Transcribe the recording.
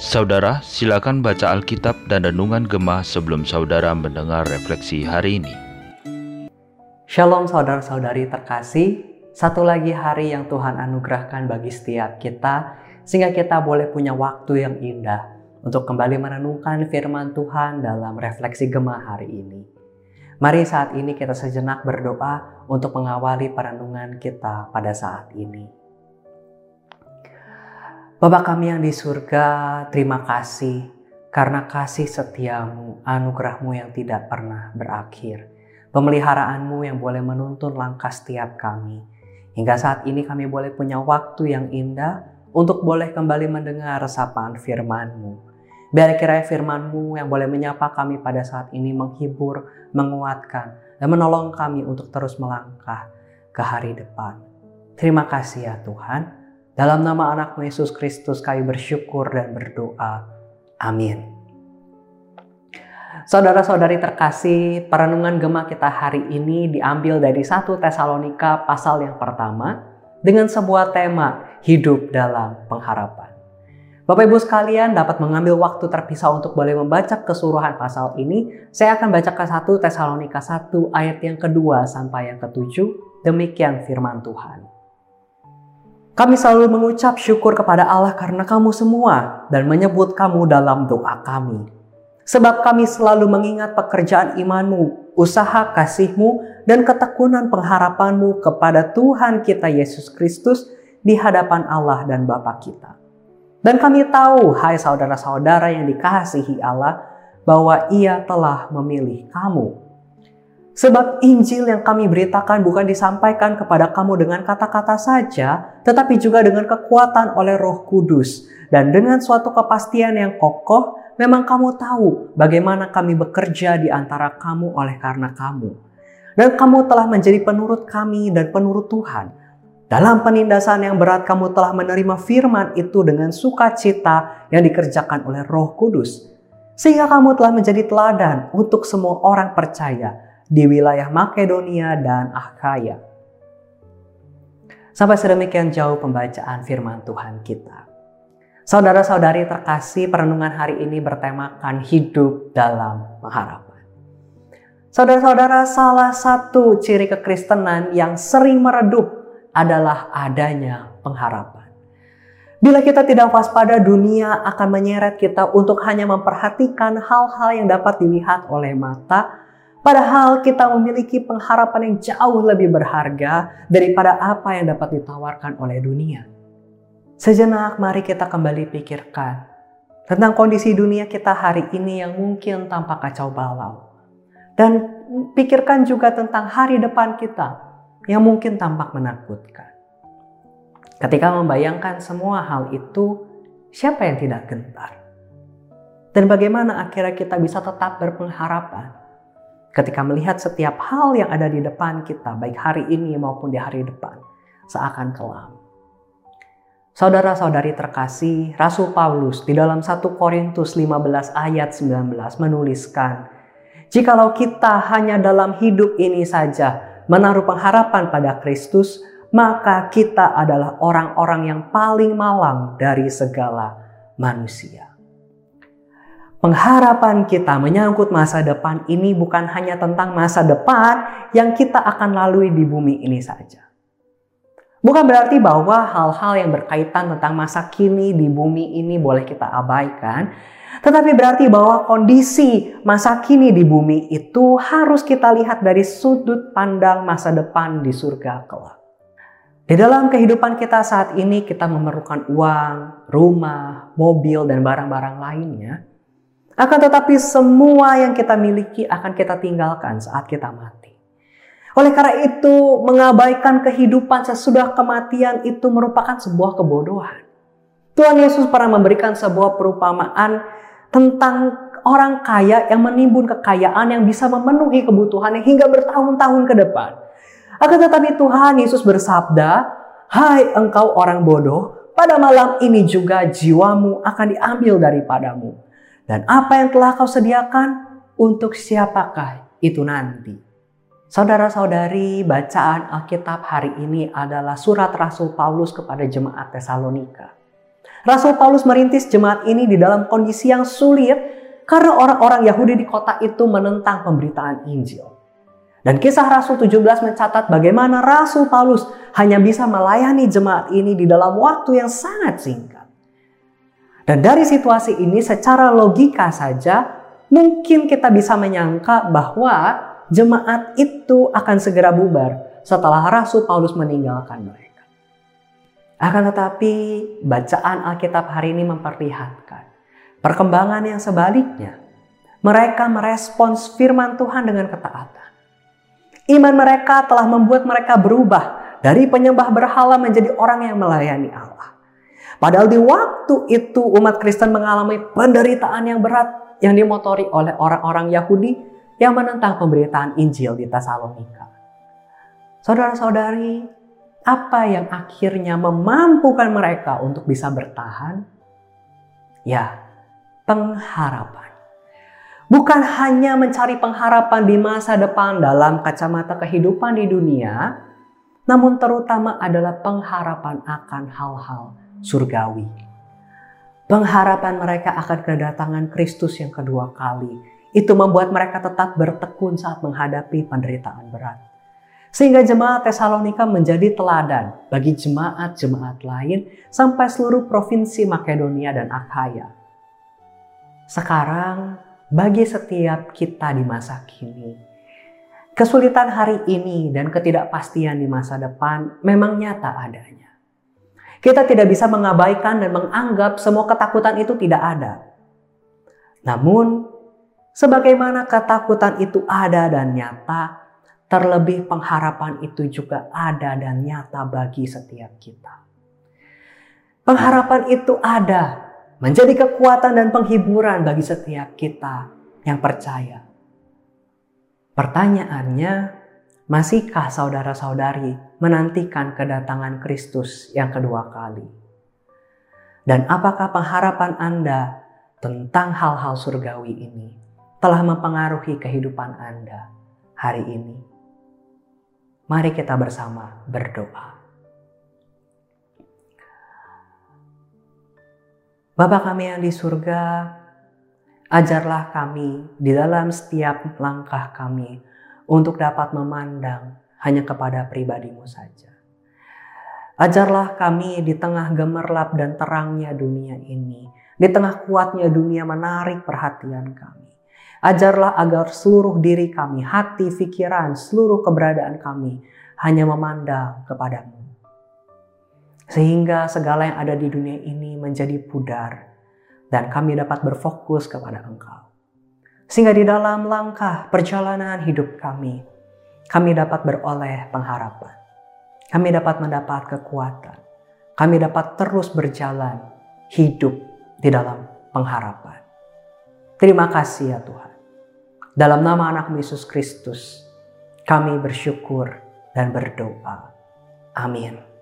Saudara, silakan baca Alkitab dan Renungan Gemah sebelum saudara mendengar refleksi hari ini. Shalom saudara-saudari terkasih, satu lagi hari yang Tuhan anugerahkan bagi setiap kita, sehingga kita boleh punya waktu yang indah untuk kembali merenungkan firman Tuhan dalam refleksi Gemah hari ini. Mari saat ini kita sejenak berdoa untuk mengawali perenungan kita pada saat ini. Bapa kami yang di surga, terima kasih karena kasih setiamu, anugerahmu yang tidak pernah berakhir. Pemeliharaanmu yang boleh menuntun langkah setiap kami. Hingga saat ini kami boleh punya waktu yang indah untuk boleh kembali mendengar sapaan firmanmu. Biar kiranya firmanmu yang boleh menyapa kami pada saat ini menghibur, menguatkan, dan menolong kami untuk terus melangkah ke hari depan. Terima kasih ya Tuhan. Dalam nama anakmu Yesus Kristus kami bersyukur dan berdoa. Amin. Saudara-saudari terkasih, perenungan Gema kita hari ini diambil dari 1 Tesalonika pasal yang pertama dengan sebuah tema hidup dalam pengharapan. Bapak Ibu sekalian dapat mengambil waktu terpisah untuk boleh membaca keseluruhan pasal ini. Saya akan bacakan 1 Tesalonika 1 ayat yang kedua sampai yang ketujuh. Demikian firman Tuhan. Kami selalu mengucap syukur kepada Allah karena kamu semua dan menyebut kamu dalam doa kami. Sebab kami selalu mengingat pekerjaan imanmu, usaha kasihmu, dan ketekunan pengharapanmu kepada Tuhan kita Yesus Kristus di hadapan Allah dan Bapa kita. Dan kami tahu, hai saudara-saudara yang dikasihi Allah, bahwa ia telah memilih kamu Sebab Injil yang kami beritakan bukan disampaikan kepada kamu dengan kata-kata saja, tetapi juga dengan kekuatan oleh Roh Kudus dan dengan suatu kepastian yang kokoh. Memang kamu tahu bagaimana kami bekerja di antara kamu oleh karena kamu, dan kamu telah menjadi penurut kami dan penurut Tuhan. Dalam penindasan yang berat, kamu telah menerima firman itu dengan sukacita yang dikerjakan oleh Roh Kudus, sehingga kamu telah menjadi teladan untuk semua orang percaya di wilayah Makedonia dan Akhaya. Sampai sedemikian jauh pembacaan firman Tuhan kita. Saudara-saudari terkasih, perenungan hari ini bertemakan hidup dalam pengharapan. Saudara-saudara, salah satu ciri kekristenan yang sering meredup adalah adanya pengharapan. Bila kita tidak waspada, dunia akan menyeret kita untuk hanya memperhatikan hal-hal yang dapat dilihat oleh mata, Padahal kita memiliki pengharapan yang jauh lebih berharga daripada apa yang dapat ditawarkan oleh dunia. Sejenak mari kita kembali pikirkan tentang kondisi dunia kita hari ini yang mungkin tampak kacau balau. Dan pikirkan juga tentang hari depan kita yang mungkin tampak menakutkan. Ketika membayangkan semua hal itu, siapa yang tidak gentar? Dan bagaimana akhirnya kita bisa tetap berpengharapan? Ketika melihat setiap hal yang ada di depan kita, baik hari ini maupun di hari depan, seakan kelam. Saudara-saudari terkasih, Rasul Paulus di dalam 1 Korintus 15 ayat 19 menuliskan, Jikalau kita hanya dalam hidup ini saja menaruh pengharapan pada Kristus, maka kita adalah orang-orang yang paling malang dari segala manusia. Pengharapan kita menyangkut masa depan ini bukan hanya tentang masa depan yang kita akan lalui di bumi ini saja. Bukan berarti bahwa hal-hal yang berkaitan tentang masa kini di bumi ini boleh kita abaikan, tetapi berarti bahwa kondisi masa kini di bumi itu harus kita lihat dari sudut pandang masa depan di surga kelak. Di dalam kehidupan kita saat ini kita memerlukan uang, rumah, mobil, dan barang-barang lainnya akan tetapi semua yang kita miliki akan kita tinggalkan saat kita mati. Oleh karena itu, mengabaikan kehidupan sesudah kematian itu merupakan sebuah kebodohan. Tuhan Yesus pernah memberikan sebuah perumpamaan tentang orang kaya yang menimbun kekayaan yang bisa memenuhi kebutuhannya hingga bertahun-tahun ke depan. Akan tetapi Tuhan Yesus bersabda, Hai engkau orang bodoh, pada malam ini juga jiwamu akan diambil daripadamu. Dan apa yang telah kau sediakan untuk siapakah itu nanti? Saudara-saudari, bacaan Alkitab hari ini adalah surat Rasul Paulus kepada jemaat Tesalonika. Rasul Paulus merintis jemaat ini di dalam kondisi yang sulit karena orang-orang Yahudi di kota itu menentang pemberitaan Injil. Dan kisah Rasul 17 mencatat bagaimana Rasul Paulus hanya bisa melayani jemaat ini di dalam waktu yang sangat singkat. Dan dari situasi ini secara logika saja mungkin kita bisa menyangka bahwa jemaat itu akan segera bubar setelah Rasul Paulus meninggalkan mereka. Akan tetapi bacaan Alkitab hari ini memperlihatkan perkembangan yang sebaliknya. Mereka merespons firman Tuhan dengan ketaatan. Iman mereka telah membuat mereka berubah dari penyembah berhala menjadi orang yang melayani Allah. Padahal di waktu itu umat Kristen mengalami penderitaan yang berat yang dimotori oleh orang-orang Yahudi yang menentang pemberitaan Injil di Tesalonika. Saudara-saudari, apa yang akhirnya memampukan mereka untuk bisa bertahan? Ya, pengharapan. Bukan hanya mencari pengharapan di masa depan dalam kacamata kehidupan di dunia, namun terutama adalah pengharapan akan hal-hal surgawi. Pengharapan mereka akan kedatangan Kristus yang kedua kali itu membuat mereka tetap bertekun saat menghadapi penderitaan berat. Sehingga jemaat Tesalonika menjadi teladan bagi jemaat-jemaat lain sampai seluruh provinsi Makedonia dan Akhaya. Sekarang, bagi setiap kita di masa kini, kesulitan hari ini dan ketidakpastian di masa depan memang nyata adanya. Kita tidak bisa mengabaikan dan menganggap semua ketakutan itu tidak ada. Namun, Sebagaimana ketakutan itu ada dan nyata, terlebih pengharapan itu juga ada dan nyata bagi setiap kita. Pengharapan itu ada, menjadi kekuatan dan penghiburan bagi setiap kita yang percaya. Pertanyaannya, masihkah saudara-saudari menantikan kedatangan Kristus yang kedua kali? Dan apakah pengharapan Anda tentang hal-hal surgawi ini telah mempengaruhi kehidupan Anda hari ini. Mari kita bersama berdoa. Bapa kami yang di surga, ajarlah kami di dalam setiap langkah kami untuk dapat memandang hanya kepada pribadimu saja. Ajarlah kami di tengah gemerlap dan terangnya dunia ini, di tengah kuatnya dunia menarik perhatian kami Ajarlah agar seluruh diri kami, hati, pikiran, seluruh keberadaan kami hanya memandang kepadamu. Sehingga segala yang ada di dunia ini menjadi pudar dan kami dapat berfokus kepada Engkau. Sehingga di dalam langkah perjalanan hidup kami, kami dapat beroleh pengharapan. Kami dapat mendapat kekuatan. Kami dapat terus berjalan hidup di dalam pengharapan. Terima kasih ya Tuhan. Dalam nama anak Yesus Kristus, kami bersyukur dan berdoa. Amin.